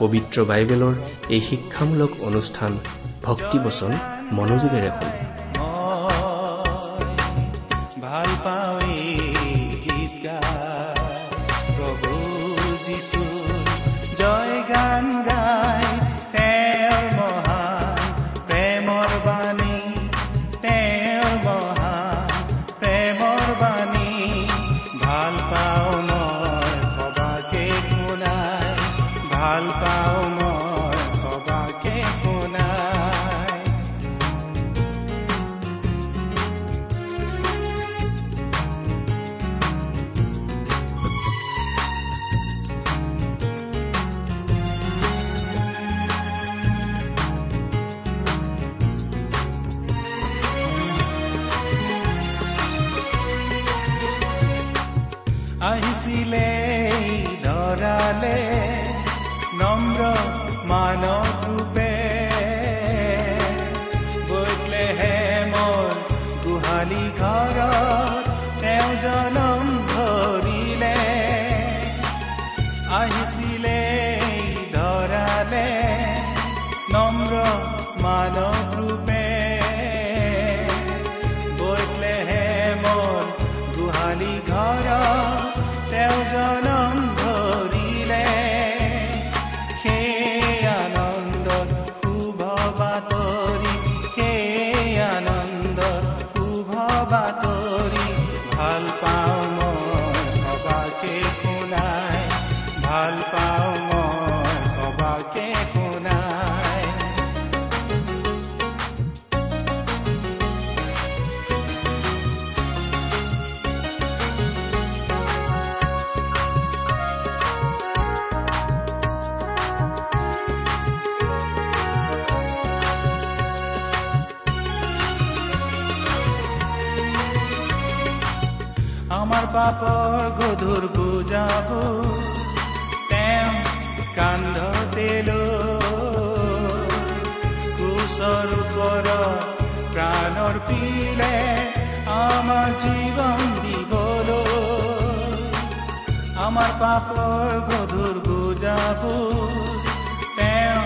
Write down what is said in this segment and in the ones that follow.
পবিত্ৰ বাইবেলৰ এই শিক্ষামূলক অনুষ্ঠান ভক্তিবচন মনোযোগেৰে শুনো। ভাল গোহালি ঘৰত তেওঁ জনম পাপৰ গধুৰ বুজাব তেওঁ কান্ধতে কুশৰ ওপৰত প্ৰাণৰ পিলে আমাৰ জীৱন দিবলৈ আমাৰ পাপৰ গধুৰ বুজাব তেওঁ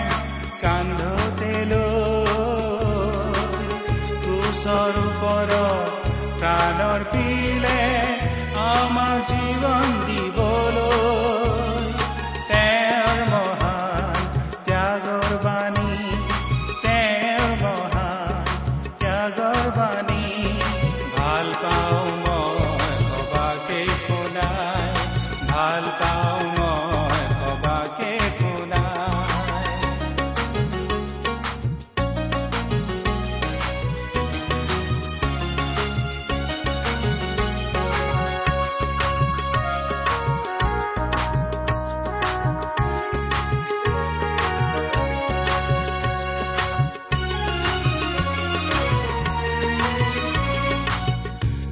কান্ধতে কুশৰ ওপৰত প্ৰাণৰ পিলে আমাৰ জীৱন দিবলৈ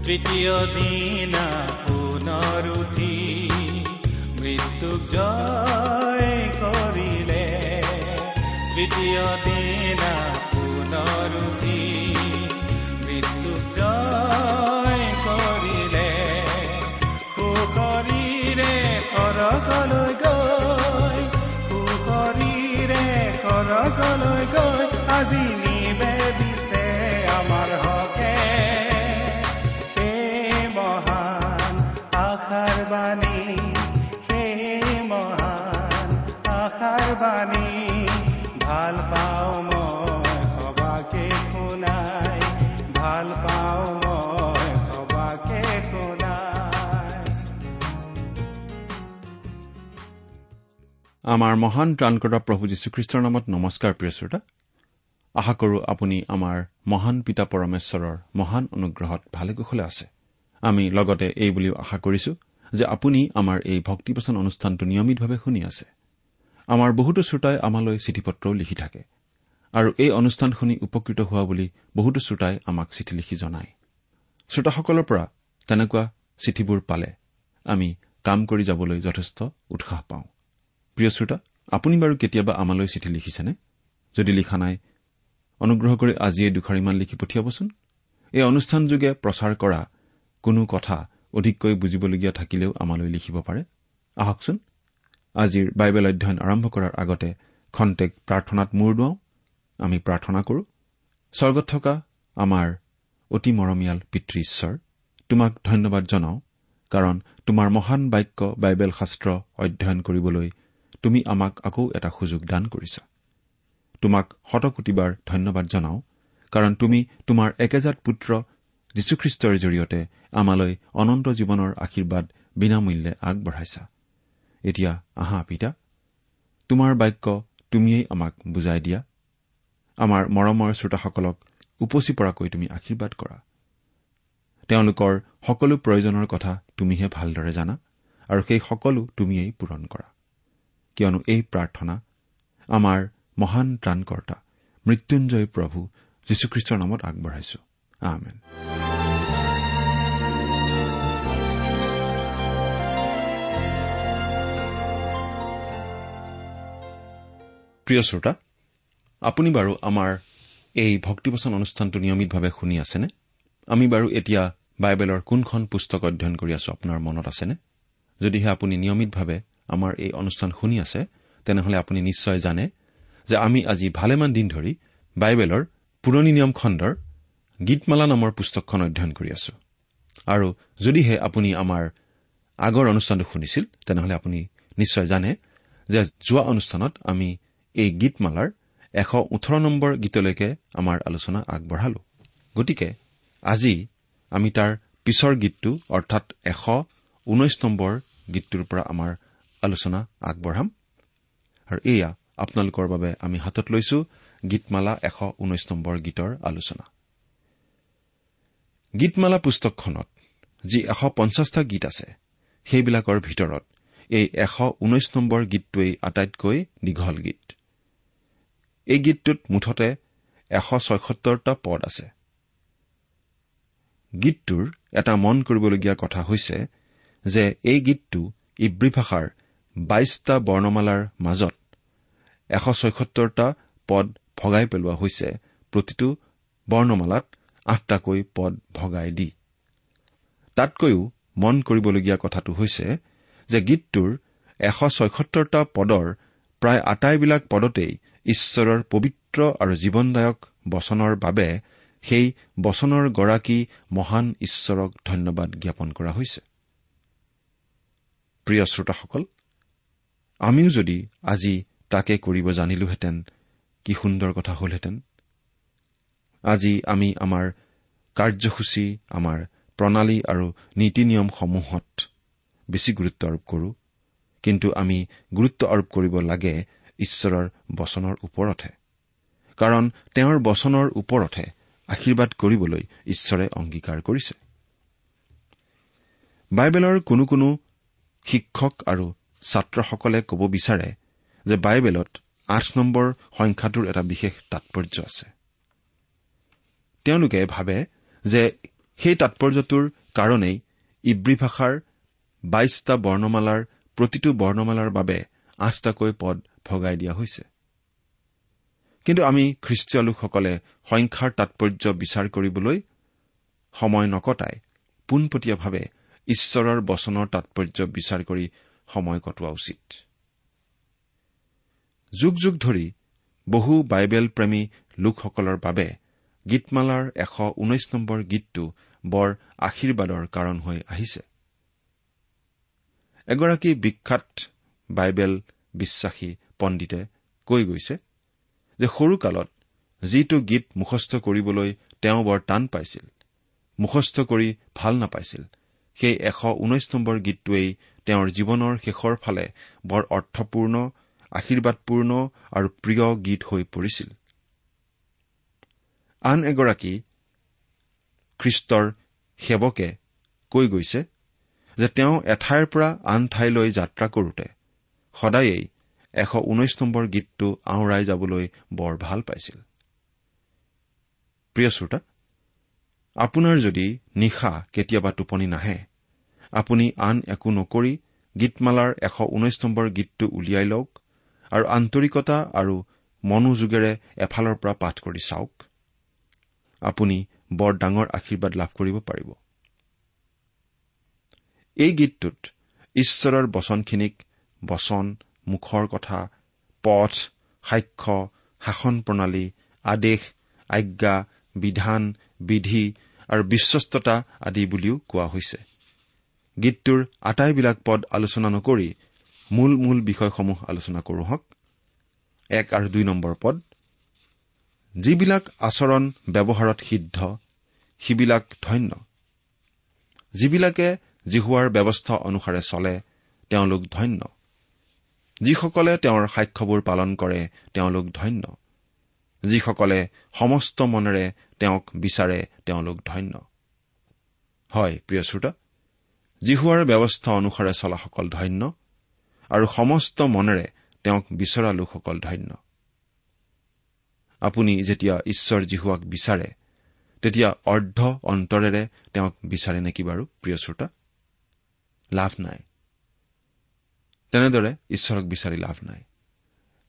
তৃতীয় দিনা পুনৰ উঠি মৃত্যুক জয় কৰিলে তৃতীয় দিনা পুনৰ উঠি মৃত্যুক জয় কৰিলে সুশৰীৰে সৰগলৈ গৈ সুশৰীৰে সৰগলৈ গৈ আজি নিবেদিছে আমাৰ হকে আমাৰ মহান ত্ৰাণকৰ্তা প্ৰভু যীশুখ্ৰীষ্টৰ নামত নমস্কাৰ প্ৰিয় শ্ৰোতা। আশা কৰো আপুনি আমাৰ মহান পিতা পৰমেশ্বৰৰ মহান অনুগ্ৰহত ভালে কুশলে আছে। আমি লগতে এই বুলিও আশা কৰিছো যে আপুনি আমাৰ এই ভক্তিপচন অনুষ্ঠানটো নিয়মিতভাৱে শুনি আছে। আমাৰ বহুতো শ্ৰোতাই আমালৈ চিঠি পত্ৰও লিখি থাকে আৰু এই অনুষ্ঠান শুনি উপকৃত হোৱা বুলি বহুতো শ্ৰোতাই আমাক চিঠি লিখি জনায়। শ্ৰোতাসকলৰ পৰা তেনেকুৱা চিঠিবোৰ পালে আমি কাম কৰি যাবলৈ যথেষ্ট উৎসাহ পাওঁ। প্ৰিয় শ্ৰোতা আপুনি বাৰু কেতিয়াবা আমালৈ চিঠি লিখিছেনে? যদি লিখা নাই অনুগ্ৰহ কৰি আজিয়ে দুখাৰিমান লিখি পঠিয়াবচোন। এই অনুষ্ঠানযোগে প্ৰচাৰ কৰা কোনো কথা অধিককৈ বুজিবলগীয়া থাকিলেও আমালৈ লিখিব পাৰে। আহকচোন। আজিৰ বাইবেল অধ্যয়ন আৰম্ভ কৰাৰ আগতে খন্তেক প্ৰাৰ্থনাত মূৰ দুৱাওঁ। আমি প্ৰাৰ্থনা কৰো স্বৰ্গত থকা আমাৰ অতি মৰমীয়াল পিতৃ ঈশ্বৰ তোমাক ধন্যবাদ জনাওঁ কাৰণ তোমাৰ মহান বাক্য বাইবেল শাস্ত্ৰ অধ্যয়ন কৰিবলৈ তুমি আমাক আকৌ এটা সুযোগ দান কৰিছা। তোমাক শতকোটিবাৰ ধন্যবাদ জনাওঁ কাৰণ তুমি তোমাৰ একেজাত পুত্ৰ যীশুখ্ৰীষ্টৰ জৰিয়তে আমালৈ অনন্ত জীৱনৰ আশীৰ্বাদ বিনামূল্যে আগবঢ়াইছা। এতিয়া আহা পিতা তোমাৰ বাক্য তুমিয়েই আমাক বুজাই দিয়া। আমাৰ মৰমৰ শ্ৰোতাসকলক উপচি পৰাকৈ তুমি আশীৰ্বাদ কৰা। তেওঁলোকৰ সকলো প্ৰয়োজনৰ কথা তুমিহে ভালদৰে জানা আৰু সেই সকলো তুমিয়েই পূৰণ কৰা। কিয়নো এই প্ৰাৰ্থনা আমাৰ মহান ত্ৰাণকৰ্তা মৃত্যুঞ্জয় প্ৰভু যীশুখ্ৰীষ্টৰ নামত আগবঢ়াইছো। আমেন। প্ৰিয় শ্ৰোতা আপুনি বাৰু আমাৰ এই ভক্তিবচন অনুষ্ঠানটো নিয়মিতভাৱে শুনি আছেনে? আমি বাৰু এতিয়া বাইবেলৰ কোনখন পুস্তক অধ্যয়ন কৰি আছো আপোনাৰ মনত আছেনে? যদিহে আপুনি নিয়মিতভাৱে আমাৰ এই অনুষ্ঠান শুনি আছে তেনেহলে আপুনি নিশ্চয় জানে যে আমি আজি ভালেমান দিন ধৰি বাইবেলৰ পুৰণি নিয়ম খণ্ডৰ গীতমালা নামৰ পুস্তকখন অধ্যয়ন কৰি আছো। আৰু যদিহে আপুনি আমাৰ আগৰ অনুষ্ঠানটো শুনিছিল তেনেহলে আপুনি নিশ্চয় জানে যে যোৱা অনুষ্ঠানত আমি এই গীতমালাৰ এশ ওঠৰ নম্বৰ গীতলৈকে আমাৰ আলোচনা আগবঢ়ালো। গতিকে আজি আমি তাৰ পিছৰ গীতটো অৰ্থাৎ এশ ঊনৈশ নম্বৰ গীতটোৰ পৰা আমাৰ আলোচনা আগবঢ়াম। আৰু এয়া আপোনালোকৰ বাবে আমি হাতত লৈছো গীতমালা এশ ঊনৈশ নম্বৰ গীতৰ আলোচনা। গীতমালা পুস্তকখনত যি এশ পঞ্চাছটা গীত আছে সেইবিলাকৰ ভিতৰত এই এশ ঊনৈশ নম্বৰ গীতটোৱেই আটাইতকৈ দীঘল গীত। এই গীতটোত মুঠতে এশ ছয়সত্তৰটা পদ আছে। গীতটোৰ এটা মন কৰিবলগীয়া কথা হৈছে যে এই গীতটো ইব্ৰী ভাষাৰ বাইশটা বৰ্ণমালাৰ মাজত এশ ছয়সত্তৰটা পদ ভগাই পেলোৱা হৈছে। প্ৰতিটো বৰ্ণমালাত আঠটাকৈ পদ ভগাই দি। তাতকৈও মন কৰিবলগীয়া কথাটো হৈছে যে গীতটোৰ এশ ছয়সত্তৰটা পদৰ প্ৰায় আটাইবিলাক পদতেই ঈশ্বৰৰ পবিত্ৰ আৰু জীৱনদায়ক বচনৰ বাবে সেই বচনৰ গৰাকী মহান ঈশ্বৰক ধন্যবাদ জ্ঞাপন কৰা হৈছে। প্ৰিয় শ্ৰোতাসকল আমিও যদি আজি তাকে কৰিব জানিলোহেঁতেন কি সুন্দৰ কথা হলহেঁতেন। আজি আমি আমাৰ কাৰ্যসূচী আমাৰ প্ৰণালী আৰু নীতি নিয়মসমূহত বেছি গুৰুত্ব আৰোপ কৰো কিন্তু আমি গুৰুত্ব আৰোপ কৰিব লাগে ঈশ্বৰৰ বচনৰ ওপৰতহে। কাৰণ তেওঁৰ বচনৰ ওপৰতহে আশীৰ্বাদ কৰিবলৈ ঈশ্বৰে অংগীকাৰ কৰিছে। বাইবেলৰ কোনো কোনো শিক্ষক আৰু ছাত্ৰসকলে ক'ব বিচাৰে যে বাইবেলত আঠ নম্বৰ সংখ্যাটোৰ এটা বিশেষ তাৎপৰ্য আছে। তেওঁলোকে ভাবে যে সেই তাৎপৰ্যটোৰ কাৰণেই ইব্ৰী ভাষাৰ বাইশটা বৰ্ণমালাৰ প্ৰতিটো বৰ্ণমালাৰ বাবে আঠটাকৈ পদ ভগাই দিয়া হৈছে। কিন্তু আমি খ্ৰীষ্টীয় লোকসকলে সংখ্যাৰ তাৎপৰ্য বিচাৰ কৰিবলৈ সময় নকটাই পোনপটীয়াভাৱে ঈশ্বৰৰ বচনৰ তাৎপৰ্য বিচাৰ কৰি সময় কটোৱা উচিত। যুগ যুগ ধৰি বহু বাইবেল প্ৰেমী লোকসকলৰ বাবে গীতমালাৰ এশ ঊনৈশ নম্বৰ গীতটো বৰ আশীৰ্বাদৰ কাৰণ হৈ আহিছে। এগৰাকী বিখ্যাত বাইবেল বিশ্বাসী পণ্ডিতে কৈ গৈছে যে সৰুকালত যিটো গীত মুখস্থ কৰিবলৈ তেওঁ বৰ টান পাইছিল মুখস্থ কৰি ভাল নাপাইছিল সেই এশ ঊনৈশ নম্বৰ গীতটোৱেই তেওঁৰ জীৱনৰ শেষৰ ফালে বৰ অৰ্থপূৰ্ণ আশীৰ্বাদপূৰ্ণ আৰু প্ৰিয় গীত হৈ পৰিছিল। আন এগৰাকী খ্ৰীষ্টৰ সেৱকে কৈ গৈছে যে তেওঁ এঠাইৰ পৰা আন ঠাইলৈ যাত্ৰা কৰোতে সদায়েই এশ ঊনৈশ নম্বৰ গীতটো আওৰাই যাবলৈ বৰ ভাল পাইছিল। প্ৰিয় শ্ৰোতা আপোনাৰ যদি নিশা কেতিয়াবা টোপনি নাহে আপুনি আন একো নকৰি গীতমালাৰ এশ ঊনৈশ নম্বৰ গীতটো উলিয়াই লওক আৰু আন্তৰিকতা আৰু মনোযোগেৰে এফালৰ পৰা পাঠ কৰি চাওক। আপুনি বৰ ডাঙৰ আশীৰ্বাদ লাভ কৰিব পাৰিব। এই গীতটোত ঈশ্বৰৰ বচনখিনিক বচন মুখৰ কথা পথ সাক্ষ্য শাসন প্ৰণালী আদেশ আজ্ঞা বিধান বিধি আৰু বিশ্বস্ততা আদি বুলিও কোৱা হৈছে। গীতটোৰ আটাইবিলাক পদ আলোচনা নকৰি মূল মূল বিষয়সমূহ আলোচনা কৰোঁ হওক। এক আৰু দুই নম্বৰ পদ যিবিলাক আচৰণ ব্যৱহাৰত সিদ্ধ সিবিলাক ধন্য। যিবিলাকে জিহুৱাৰ ব্যৱস্থা অনুসাৰে চলে তেওঁলোক ধন্য। যিসকলে তেওঁৰ সাক্ষ্যবোৰ পালন কৰে তেওঁলোক ধন্য। যিসকলে সমস্ত মনেৰে তেওঁক বিচাৰে তেওঁলোক ধন্য। হয় প্ৰিয় শ্ৰোতা জিহুৱাৰ ব্যৱস্থা অনুসাৰে চলাসকল ধন্য আৰু সমস্ত মনেৰে তেওঁক বিচৰা লোকসকল ধন্য। আপুনি যেতিয়া ঈশ্বৰ জীহুৱাক বিচাৰে তেতিয়া অৰ্ধ অন্তৰেৰে তেওঁক বিচাৰে নেকি বাৰু প্ৰিয় শ্ৰোতা? লাভ নাই। তেনেদৰে ঈশ্বৰক বিচাৰি লাভ নাই।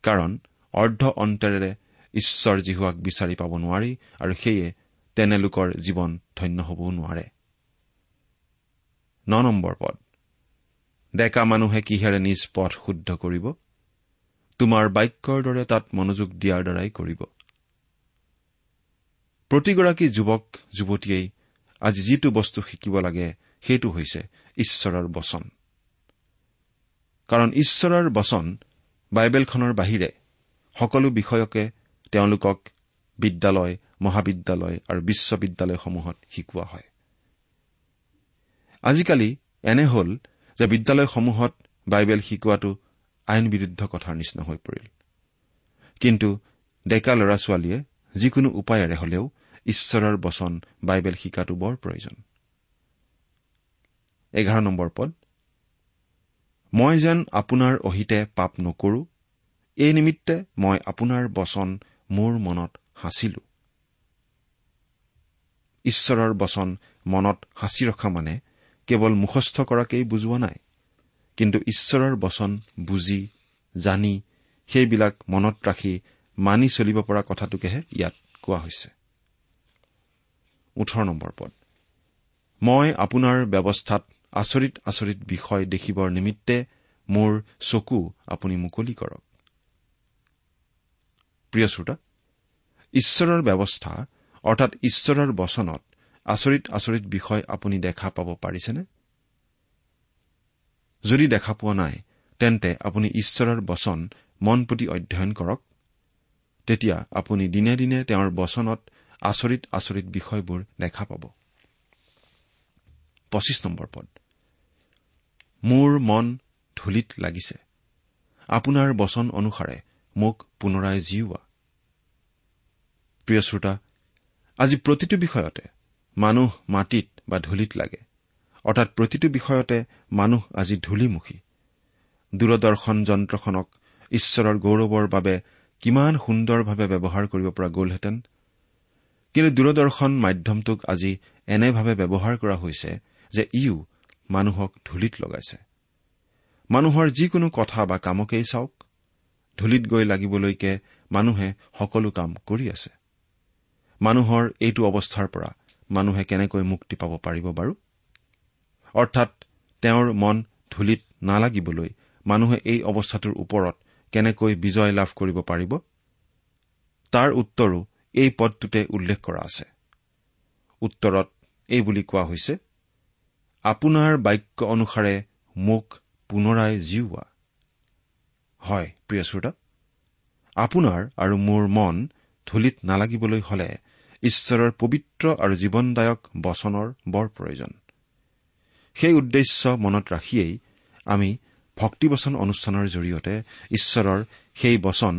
কাৰণ অৰ্ধ অন্তৰেৰে ঈশ্বৰ জীহুৱাক বিচাৰি পাব নোৱাৰি আৰু সেয়ে তেনে লোকৰ জীৱন ধন্য হবও নোৱাৰে। ন নম্বৰ পদ। ডেকা মানুহে কিহেৰে নিজ পথ শুদ্ধ কৰিব? তোমাৰ বাক্যৰ দৰে তাত মনোযোগ দিয়াৰ দ্বাৰাই কৰিব। প্ৰতিগৰাকী যুৱক যুৱতীয়েই আজি যিটো বস্তু শিকিব লাগে সেইটো হৈছে ঈশ্বৰৰ বচন। কাৰণ ঈশ্বৰৰ বচন বাইবেলখনৰ বাহিৰে সকলো বিষয়কে তেওঁলোকক বিদ্যালয় মহাবিদ্যালয় আৰু বিশ্ববিদ্যালয়সমূহত শিকোৱা হয়। আজিকালি এনে হ'ল যে বিদ্যালয়সমূহত বাইবেল শিকোৱাটো আইন বিৰুদ্ধ কথাৰ নিচিনা হৈ পৰিল। কিন্তু ডেকা ল'ৰা ছোৱালীয়ে যিকোনো উপায়েৰে হলেও ঈশ্বৰৰ বচন বাইবেল শিকাটো বৰ প্ৰয়োজন। মই যেন আপোনাৰ অহিতে পাপ নকৰো এই নিমিত্তে মই আপোনাৰ বচন মোৰ মনত সাঁচিলো ঈশ্বৰৰ বচন মনত সাঁচি ৰখা মানে কেৱল মুখস্থ কৰাকেই বুজোৱা নাই কিন্তু ঈশ্বৰৰ বচন বুজি জানি সেইবিলাক মনত ৰাখি মানি চলিব পৰা কথাটোকেহে ইয়াত কোৱা হৈছে। মই আপোনাৰ ব্যৱস্থাত আচৰিত আচৰিত বিষয় দেখিবৰ নিমিত্তে মোৰ চকু আপুনি মুকলি কৰক। প্ৰিয় শ্ৰোতা ঈশ্বৰৰ ব্যৱস্থা অৰ্থাৎ ঈশ্বৰৰ বচনত আচৰিত আচৰিত বিষয় আপুনি দেখা পাব পাৰিছেনে? যদি দেখা পোৱা নাই তেন্তে আপুনি ঈশ্বৰৰ বচন মন পুতি অধ্যয়ন কৰক। তেতিয়া আপুনি দিনে দিনে তেওঁৰ বচনত আচৰিত আচৰিত বিষয়বোৰ দেখা পাব। মোৰ মন ধূলিত লাগিছে। আপোনাৰ বচন অনুসাৰে মোক পুনৰাই জীওৱা। প্ৰিয় শ্ৰোতা আজি প্ৰতিটো বিষয়তে মানুহ মাটিত বা ধূলিত লাগে। অৰ্থাৎ প্ৰতিটো বিষয়তে মানুহ আজি ধূলিমুখী। দূৰদৰ্শন যন্ত্ৰখনক ঈশ্বৰৰ গৌৰৱৰ বাবে কিমান সুন্দৰভাৱে ব্যৱহাৰ কৰিব পৰা গ'লহেঁতেন। কিন্তু দূৰদৰ্শন মাধ্যমটোক আজি এনেভাৱে ব্যৱহাৰ কৰা হৈছে যে ইও মানুহক ধূলিত লগাইছে। মানুহৰ যিকোনো কথা বা কামকেই চাওক ধূলিত গৈ লাগিবলৈকে মানুহে সকলো কাম কৰি আছে। মানুহৰ এইটো অৱস্থাৰ পৰা মানুহে কেনেকৈ মুক্তি পাব পাৰিব বাৰু? অৰ্থাৎ তেওঁৰ মন ধূলিত নালাগিবলৈ মানুহে এই অৱস্থাটোৰ ওপৰত কেনেকৈ বিজয় লাভ কৰিব পাৰিব? তাৰ উত্তৰো এই পদটোতে উল্লেখ কৰা আছে। উত্তৰত এই বুলি কোৱা হৈছে আপোনাৰ বাক্য অনুসাৰে মোক পুনৰাই জিওৱা। হয় প্ৰিয় শ্ৰোতা। আপোনাৰ আৰু মোৰ মন ধূলিত নালাগিবলৈ হলে ঈশ্বৰৰ পবিত্ৰ আৰু জীৱনদায়ক বচনৰ বৰ প্ৰয়োজন। সেই উদ্দেশ্য মনত ৰাখিয়েই আমি ভক্তিবচন অনুষ্ঠানৰ জৰিয়তে ঈশ্বৰৰ সেই বচন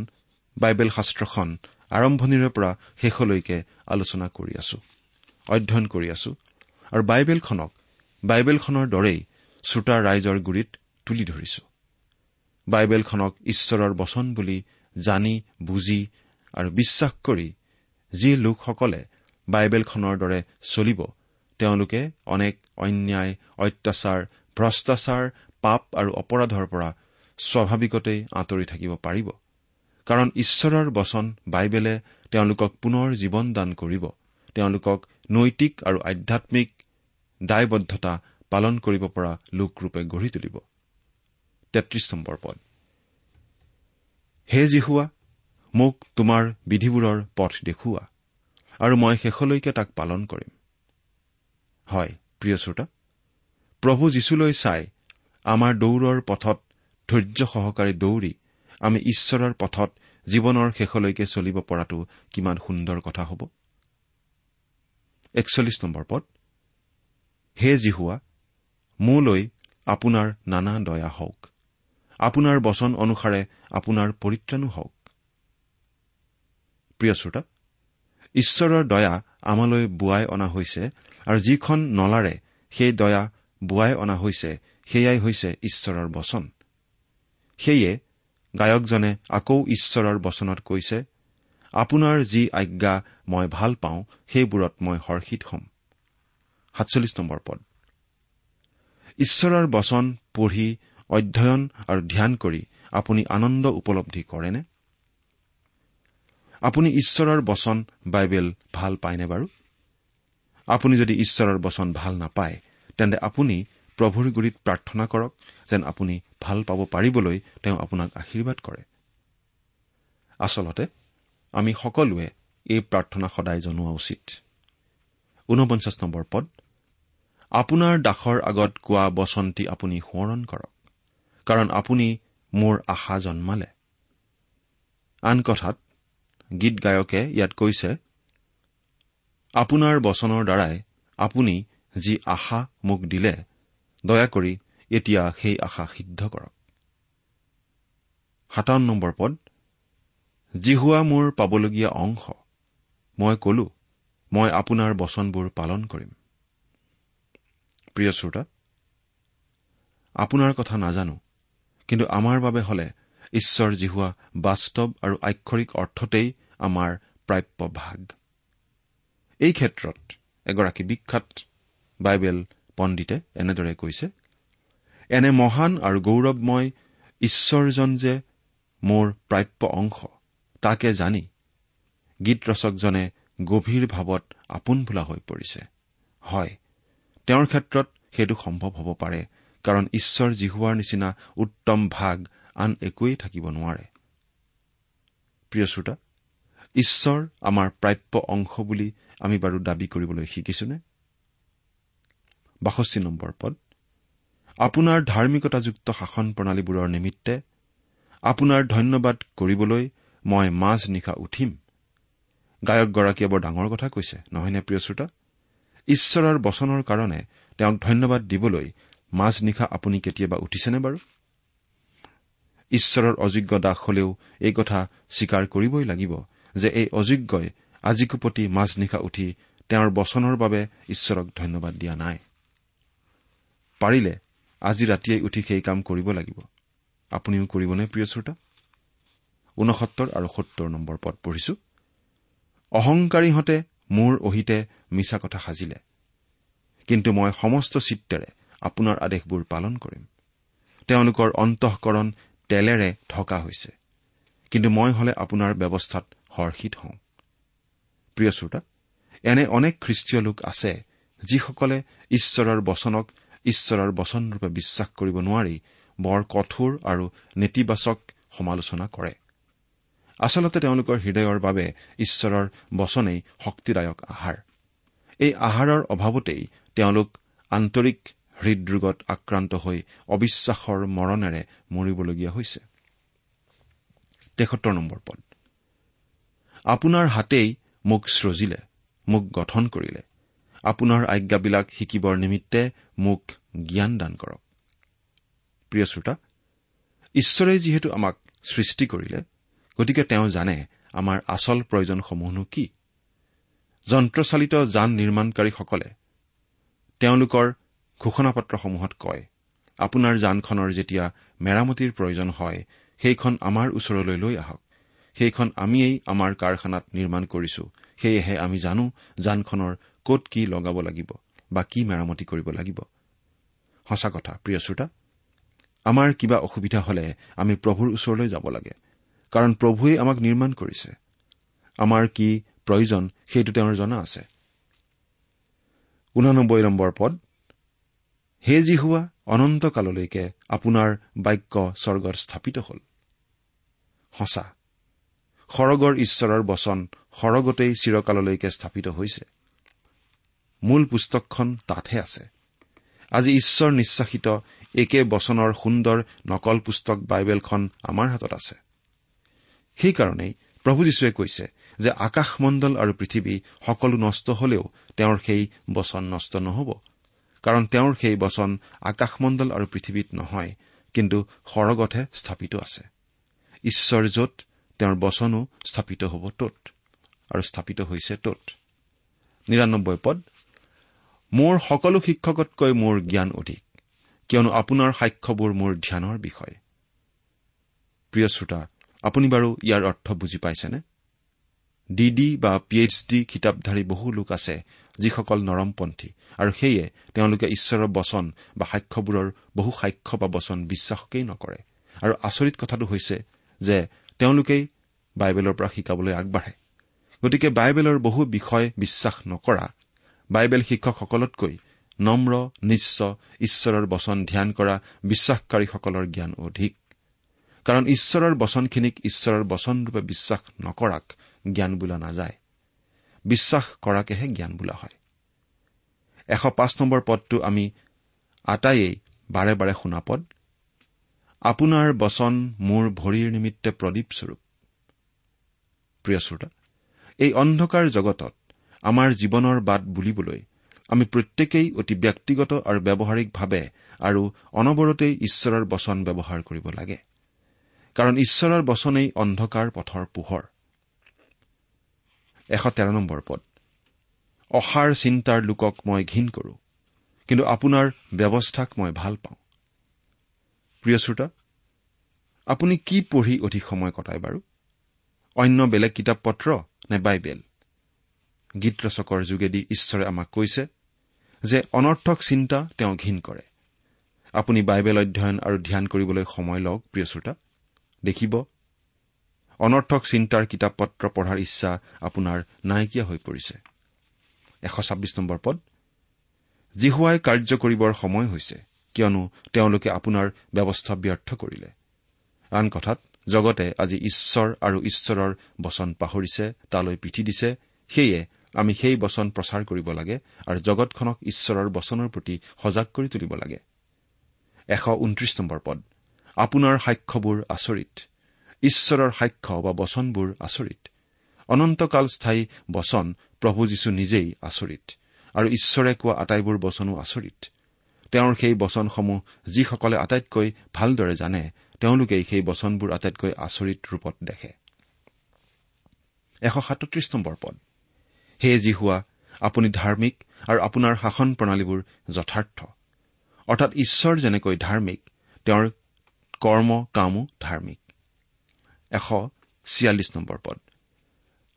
বাইবেল শাস্ত্ৰখন আৰম্ভণিৰে পৰা শেষলৈকে আলোচনা কৰি আছো অধ্যয়ন কৰি আছো আৰু বাইবেলখনক বাইবেলখনৰ দৰেই শ্ৰোতা ৰাইজৰ গুৰিত তুলি ধৰিছো। বাইবেলখনক ঈশ্বৰৰ বচন বুলি জানি বুজি আৰু বিশ্বাস কৰি যি লোকসকলে বাইবেলখনৰ দৰে চলিব তেওঁলোকে অনেক অন্যায় অত্যাচাৰ ভ্ৰষ্টাচাৰ পাপ আৰু অপৰাধৰ পৰা স্বাভাৱিকতেই আঁতৰি থাকিব পাৰিব। কাৰণ ঈশ্বৰৰ বচন বাইবেলে তেওঁলোকক পুনৰ জীৱন দান কৰিব। তেওঁলোকক নৈতিক আৰু আধ্যামিক দায়বদ্ধতা পালন কৰিব পৰা লোকৰূপে গঢ়ি তুলিব। হে জিহুৱা মোক তোমাৰ বিধিবোৰৰ পথ দেখুওৱা আৰু মই শেষলৈকে তাক পালন কৰিম। হয় প্ৰিয় শ্ৰোতা প্ৰভু যীশুলৈ চাই আমাৰ দৌৰৰ পথত ধৈৰ্য সহকাৰে দৌৰি আমি ঈশ্বৰৰ পথত জীৱনৰ শেষলৈকে চলিব পৰাটো কিমান সুন্দৰ কথা হ'ব। একচল্লিছ নম্বৰ পদ হে জিহুৱা মোলৈ আপোনাৰ নানা দয়া হওক। আপোনাৰ বচন অনুসাৰে আপোনাৰ পৰিত্ৰাণো হওক। প্ৰিয় শ্ৰোতা ঈশ্বৰৰ দয়া আমালৈ বোৱাই অনা হৈছে আৰু যিখন নলাৰে সেই দয়া বোৱাই অনা হৈছে সেয়াই হৈছে ঈশ্বৰৰ বচন। সেয়ে গায়কজনে আকৌ ঈশ্বৰৰ বচনত কৈছে আপোনাৰ যি আজ্ঞা মই ভাল পাওঁ সেইবোৰত মই হৰ্ষিত হ'ম। পদ। ঈশ্বৰৰ বচন পঢ়ি অধ্যয়ন আৰু ধ্যান কৰি আপুনি আনন্দ উপলব্ধি কৰেনে? আপুনি ঈশ্বৰৰ বচন বাইবেল ভাল পায়নে বাৰু? আপুনি যদি ঈশ্বৰৰ বচন ভাল নাপায় তেন্তে আপুনি প্ৰভুৰ গুৰিত প্ৰাৰ্থনা কৰক যেন আপুনি ভাল পাব পাৰিবলৈ তেওঁ আপোনাক আশীৰ্বাদ কৰে। আচলতে আমি সকলোৱে এই প্ৰাৰ্থনা সদায় জনোৱা উচিত। ঊনপঞ্চাছ নম্বৰ পদ আপোনাৰ দাসৰ আগত কোৱা বচনটি আপুনি সোঁৱৰণ কৰক কাৰণ আপুনি মোৰ আশা জন্মালে। আন কথাত গীত গায়কে ইয়াত কৈছে আপোনাৰ বচনৰ দ্বাৰাই আপুনি যি আশা মোক দিলে দয়া কৰি এতিয়া সেই আশা সিদ্ধ কৰক। পদ জিহুৱা মোৰ পাবলগীয়া অংশ মই কলো মই আপোনাৰ বচনবোৰ পালন কৰিম। প্ৰিয় শ্ৰোতা আপোনাৰ কথা নাজানো কিন্তু আমাৰ বাবে হলে ঈশ্বৰ জিহুৱা বাস্তৱ আৰু আক্ষৰিক অৰ্থতেই আমাৰ প্ৰাপ্য ভাগ। এই ক্ষেত্ৰত এগৰাকী বিখ্যাত বাইবেল পণ্ডিতে এনেদৰে কৈছে এনে মহান আৰু গৌৰৱময় ঈশ্বৰজন যে মোৰ প্ৰাপ্য অংশ তাকে জানি গীত ৰচকজনে গভীৰ ভাৱত আপোন বোলা হৈ পৰিছে। হয় তেওঁৰ ক্ষেত্ৰত সেইটো সম্ভৱ হ'ব পাৰে কাৰণ ঈশ্বৰ জিহুৱাৰ নিচিনা উত্তম ভাগ আন একোৱেই থাকিব নোৱাৰে। প্ৰিয় শ্ৰোতা ঈশ্বৰ আমাৰ প্ৰাপ্য অংশ বুলি আমি বাৰু দাবী কৰিবলৈ শিকিছোনে? বাষষ্ঠি নম্বৰ পদ আপোনাৰ ধাৰ্মিকতাযুক্ত শাসন প্ৰণালীবোৰৰ নিমিত্তে আপোনাৰ ধন্যবাদ কৰিবলৈ মই মাজ নিশা উঠিম গায়কগৰাকীয়ে বৰ ডাঙৰ কথা কৈছে নহয়নে প্ৰিয় শ্ৰোতা? ঈশ্বৰৰ বচনৰ কাৰণে তেওঁক ধন্যবাদ দিবলৈ মাজ নিশা আপুনি কেতিয়াবা উঠিছেনে বাৰু? ঈশ্বৰৰ অযোগ্য দাস হলেও এই কথা স্বীকাৰ কৰিবই লাগিব যে এই অযোগ্যই আজিকোপতি মাজ নিশা উঠি তেওঁৰ বচনৰ বাবে ঈশ্বৰক ধন্যবাদ দিয়া নাই। পাৰিলে আজি ৰাতিয়ে উঠি সেই কাম কৰিব লাগিব। আপুনিও কৰিবনে প্ৰিয় শ্ৰোতা? ঊনসত্তৰ আৰু সত্তৰ নম্বৰ পদ পঢ়িছো। অহংকাৰীহঁতে মোৰ অহিতে মিছা কথা সাজিলে। কিন্তু মই সমস্ত চিত্তেৰে আপোনাৰ আদেশবোৰ পালন কৰিম। তেওঁলোকৰ অন্তঃকৰণ তেলেৰে ঢকা হৈছে। কিন্তু মই হলে আপোনাৰ ব্যৱস্থাত হৰ্ষিত হওঁ। প্ৰিয় শ্ৰোতা এনে অনেক খ্ৰীষ্টীয় লোক আছে যিসকলে ঈশ্বৰৰ বচনক ঈশ্বৰৰ বচনৰূপে বিশ্বাস কৰিব নোৱাৰি বৰ কঠোৰ আৰু নেতিবাচক সমালোচনা কৰে। আচলতে তেওঁলোকৰ হৃদয়ৰ বাবে ঈশ্বৰৰ বচনেই শক্তিদায়ক আহাৰ। এই আহাৰৰ অভাৱতেই তেওঁলোক আন্তৰিক হৃদৰোগত আক্ৰান্ত হৈ অবিশ্বাসৰ মৰণেৰে মৰিবলগীয়া হৈছে। আপোনাৰ হাতেই মোক সৃজিলে মোক গঠন কৰিলে। আপোনাৰ আজ্ঞাবিলাক শিকিবৰ নিমিত্তে মোক জ্ঞান দান কৰক। প্ৰিয় শ্ৰোতা ঈশ্বৰে যিহেতু আমাক সৃষ্টি কৰিলে গতিকে তেওঁ জানে আমাৰ আচল প্ৰয়োজনসমূহনো কি। যন্ত্ৰচালিত যান নিৰ্মাণকাৰীসকলে তেওঁলোকৰ ঘোষণাপত্ৰসমূহত কয় আপোনাৰ যানখনৰ যেতিয়া মেৰামতিৰ প্ৰয়োজন হয় সেইখন আমাৰ ওচৰলৈ লৈ আহক। সেইখন আমিয়েই আমাৰ কাৰখানাত নিৰ্মাণ কৰিছো। সেয়েহে আমি জানো যানখনৰ কত কি লগাব লাগিব বা কি মেৰামতি কৰিব লাগিব। সঁচা কথা প্ৰিয় শ্ৰোতা আমাৰ কিবা অসুবিধা হলে আমি প্ৰভুৰ ওচৰলৈ যাব লাগে কাৰণ প্ৰভুৱে আমাক নিৰ্মাণ কৰিছে। আমাৰ কি প্ৰয়োজন সেইটো তেওঁৰ জনা আছে। ঊনানব্বৈ নম্বৰ পদ হে যি হোৱা অনন্তকাললৈকে আপোনাৰ বাক্য স্বৰ্গত স্থাপিত হ'ল। সঁচা সৰগৰ ঈশ্বৰৰ বচন সৰগতেই চিৰকাললৈকে স্থাপিত হৈছে। মূল পুস্তকখন তাতহে আছে। আজি ঈশ্বৰ নিশ্বাসিত একে বচনৰ সুন্দৰ নকল পুস্তক বাইবেলখন আমাৰ হাতত আছে। সেইকাৰণেই প্ৰভু যীশুৱে কৈছে যে আকাশমণ্ডল আৰু পৃথিৱী সকলো নষ্ট হলেও তেওঁৰ সেই বচন নষ্ট নহ'ব। কাৰণ তেওঁৰ সেই বচন আকাশমণ্ডল আৰু পৃথিৱীত নহয় কিন্তু সৰগতহে স্থাপিত আছে। ঈশ্বৰ য'ত তেওঁৰ বচনো স্থাপিত হ'ব তত আৰু স্থাপিত হৈছে তত। নিৰান্নব্বৈ পদ মোৰ সকলো শিক্ষকতকৈ মোৰ জ্ঞান অধিক কিয়নো আপোনাৰ সাক্ষ্যবোৰ মোৰ ধ্যানৰ বিষয়। প্ৰিয় শ্ৰোতা আপুনি বাৰু ইয়াৰ অৰ্থ বুজি পাইছেনে? ডি ডি বা পি এইচ ডি কিতাপধাৰী বহু লোক আছে যিসকল নৰমপন্থী। আৰু সেয়ে তেওঁলোকে ঈশ্বৰৰ বচন বা সাক্ষ্যবোৰৰ বহু সাক্ষ্য বা বচন বিশ্বাসকেই নকৰে। আৰু আচৰিত কথাটো হৈছে যে তেওঁলোকেই বাইবেলৰ পৰা শিকাবলৈ আগবাঢ়ে। গতিকে বাইবেলৰ বহু বিষয় বিশ্বাস নকৰা বাইবেল শিক্ষকসকলতকৈ নম্ৰ নিশ্চ ঈশ্বৰৰ বচন ধ্যান কৰা বিশ্বাসকাৰীসকলৰ জ্ঞান অধিক। কাৰণ ঈশ্বৰৰ বচনখিনিক ঈশ্বৰৰ বচনৰূপে বিশ্বাস নকৰাক জ্ঞান বোলা নাযায়। বিশ্বাস কৰাকেহে জ্ঞান বোলা হয়। এশ পাঁচ নম্বৰ পদটো আমি আটাইয়েই বাৰে বাৰে শুনা পদ। আপোনাৰ বচন মোৰ ভৰিৰ নিমিত্তে প্ৰদীপস্বৰূপ প্ৰিয় শ্ৰোতা এই অন্ধকাৰ জগতত আমাৰ জীৱনৰ বাট বুলিবলৈ আমি প্ৰত্যেকেই অতি ব্যক্তিগত আৰু ব্যৱহাৰিকভাৱে আৰু অনবৰতেই ঈশ্বৰৰ বচন ব্যৱহাৰ কৰিব লাগে। কাৰণ ঈশ্বৰৰ বচনেই অন্ধকাৰ পথৰ পোহৰ। এশ তেৰ নম্বৰ পদ। অসাৰ চিন্তাৰ লোকক মই ঘীন কৰো কিন্তু আপোনাৰ ব্যৱস্থাক মই ভাল পাওঁ। প্ৰিয় শ্ৰোতা আপুনি কি পঢ়ি অধিক সময় কটায় বাৰু? অন্য বেলেগ কিতাপ পত্ৰ নে বাইবেল? গীত ৰচকৰ যোগেদি ঈশ্বৰে আমাক কৈছে যে অনৰ্থক চিন্তা তেওঁ ঘীন কৰে। আপুনি বাইবেল অধ্যয়ন আৰু ধ্যান কৰিবলৈ সময় লওক প্ৰিয় শ্ৰোতা। দেখিব অনৰ্থক চিন্তাৰ কিতাপ পত্ৰ পঢ়াৰ ইচ্ছা আপোনাৰ নাইকিয়া হৈ পৰিছে। জিহুৱাই কাৰ্য কৰিবৰ সময় হৈছে কিয়নো তেওঁলোকে আপোনাৰ ব্যৱস্থা ব্যৰ্থ কৰিলে। আন কথাত জগতে আজি ঈশ্বৰ আৰু ঈশ্বৰৰ বচন পাহৰিছে তালৈ পিঠি দিছে সেয়ে আমি সেই বচন প্ৰচাৰ কৰিব লাগে আৰু জগতখনক ঈশ্বৰৰ বচনৰ প্ৰতি সজাগ কৰি তুলিব লাগে। আপোনাৰ সাক্ষ্যবোৰ আচৰিত। ঈশ্বৰৰ সাক্ষ্য বা বচনবোৰ আচৰিত। অনন্তকাল স্থায়ী বচন প্ৰভু যীশু নিজেই আচৰিত। আৰু ঈশ্বৰে কোৱা আটাইবোৰ বচনো আচৰিত। তেওঁৰ সেই বচনসমূহ যিসকলে আটাইতকৈ ভালদৰে জানে তেওঁলোকেই সেই বচনবোৰ আটাইতকৈ আচৰিত ৰূপত দেখে। পদ। হে হোৱা আপুনি ধাৰ্মিক আৰু আপোনাৰ শাসন প্ৰণালীবোৰ যথাৰ্থ। অৰ্থাৎ ঈশ্বৰ যেনেকৈ ধাৰ্মিক তেওঁৰ কৰ্ম কামো ধাৰ্মিক। এশ ছিয়াল্লিছ নম্বৰ পদ।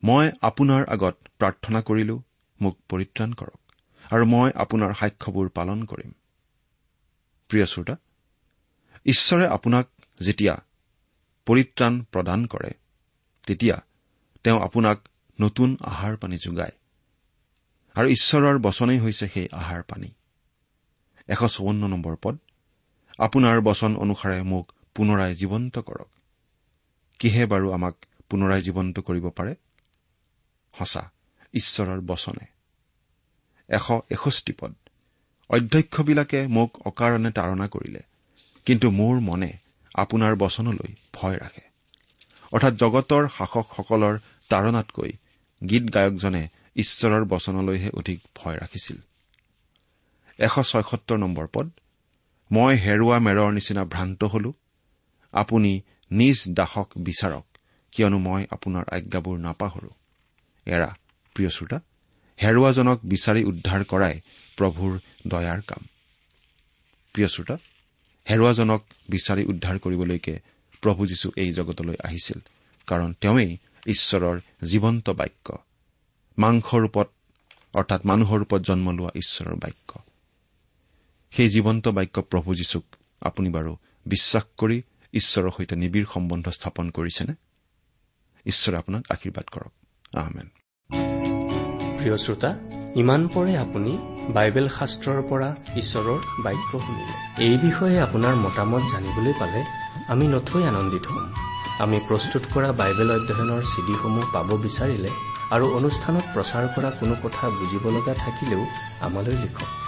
মই আপোনাৰ আগত প্ৰাৰ্থনা কৰিলো মোক পৰিত্ৰাণ কৰক আৰু মই আপোনাৰ সাক্ষ্যবোৰ পালন কৰিম। প্ৰিয় শ্ৰোতা ঈশ্বৰে আপোনাক যেতিয়া পৰিত্ৰাণ প্ৰদান কৰে তেতিয়া তেওঁ আপোনাক নতুন আহাৰ পানী যোগায় আৰু ঈশ্বৰৰ বচনেই হৈছে সেই আহাৰ পানী। এশ চৌৱন্ন নম্বৰ পদ আপোনাৰ বচন অনুসাৰে মোক পুনৰাই জীৱন্ত কৰক। কিহে বাৰু আমাক পুনৰাই জীৱন্ত কৰিব পাৰে? সঁচা ঈশ্বৰৰ বচনে। এশ এষষ্ঠি পদ। অধ্যক্ষবিলাকে মোক অকাৰণে তাৰণা কৰিলে কিন্তু মোৰ মনে আপোনাৰ বচনলৈ ভয় ৰাখে। অৰ্থাৎ জগতৰ শাসকসকলৰ তাৰণাতকৈ গীত গায়কজনে ঈশ্বৰৰ বচনলৈহে অধিক ভয় ৰাখিছিল। এশ ছয়সত্তৰ নম্বৰ পদ। মই হেৰুৱা মেৰৰ নিচিনা ভ্ৰান্ত হলো। আপুনি নিজ দাসক বিচাৰক কিয়নো মই আপোনাৰ আজ্ঞাবোৰ নাপাহৰো। এৰা প্ৰিয় শ্ৰোতা হেৰুৱাজনক বিচাৰি উদ্ধাৰ কৰাই প্ৰভুৰ দয়াৰ কাম। প্ৰিয় শ্ৰোতা হেৰুৱাজনক বিচাৰি উদ্ধাৰ কৰিবলৈকে প্ৰভু যীশু এই জগতলৈ আহিছিল কাৰণ তেওঁৱেই ঈশ্বৰৰ জীৱন্ত বাক্য। মাংস ৰূপত অৰ্থাৎ মানুহৰ ৰূপত জন্ম লোৱা ঈশ্বৰৰ বাক্য। সেই জীৱন্ত বাক্য প্ৰভু যীশুক আপুনি বাৰু বিশ্বাস কৰি ঈশ্বৰৰ সৈতে নিবিড় সম্বন্ধ স্থাপন কৰিছেনে? ঈশ্বৰে আপোনাক আশীৰ্বাদ কৰক। প্ৰিয় শ্ৰোতা ইমান পৰে আপুনি বাইবেল শাস্ত্ৰৰ পৰা ঈশ্বৰৰ বাক্য শুনিলে। এই বিষয়ে আপোনাৰ মতামত জানিবলৈ পালে আমি নথৈ আনন্দিত হ'ম। আমি প্ৰস্তুত কৰা বাইবেল অধ্যয়নৰ চিডিসমূহ পাব বিচাৰিলে আৰু অনুষ্ঠানত প্ৰচাৰ কৰা কোনো কথা বুজিব লগা থাকিলেও আমালৈ লিখক।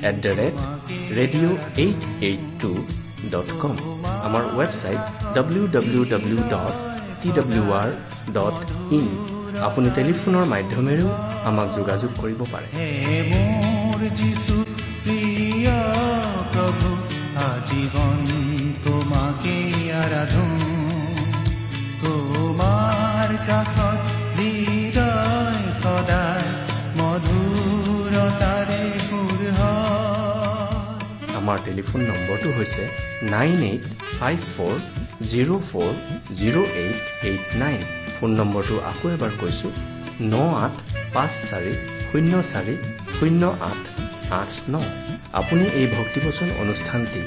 at the rate radio' eight eight two dot com আমাৰ website W W W dot T W R dot in আপুনি টেলিফোনৰ মাধ্যমেৰেও আমাক যোগাযোগ কৰিব পাৰে তোমাকে তোমাৰ কাষত হৃদয় সদায় হয় আমাৰ টেলিফোন নম্বৰটো হৈছে nine eight five four zero' four zero' eight eight nine. Phone নম্বৰটো আকৌ এবাৰ কৈছো ন আঠ পাঁচ চাৰি শূন্য চাৰি শূন্য আঠ আঠ ন। আপুনি এই ভক্তিবচন অনুষ্ঠানটি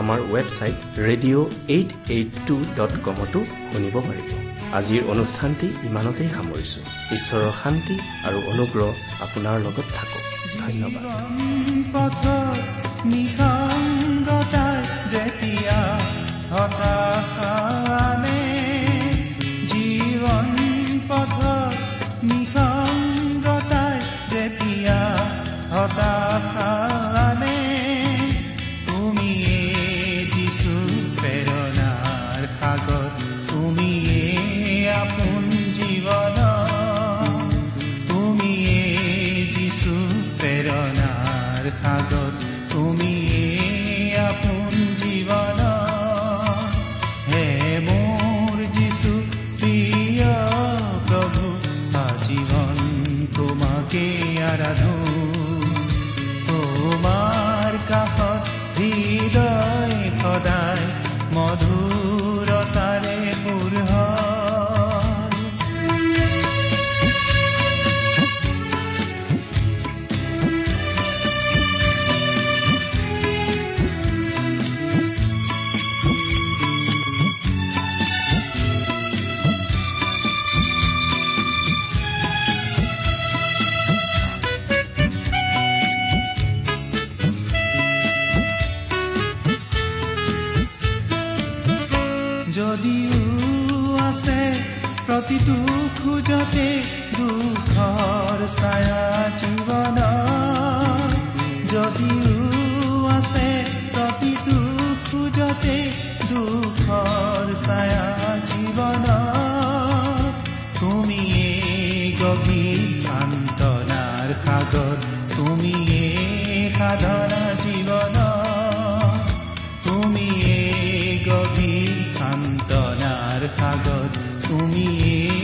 আমাৰ website radio' eight eight two dot কমতো শুনিব পাৰিব। আজিৰ অনুষ্ঠানটি ইমানতেই সামৰিছো। ঈশ্বৰৰ শান্তি আৰু অনুগ্ৰহ আপোনাৰ লগত থাকক। ধন্যবাদ। যেতিয়া হতাশানে আছে প্ৰতিটো খোজতে দুখৰ ছায়া জীৱন যদিও আছে প্ৰতিটো খোজতে দুখৰ ছায়া জীৱন তুমিয়ে গভীৰ সান্তনাৰ সাগৰ তুমিয়ে সাধনা জীৱন সাগৰ তুমিয়ে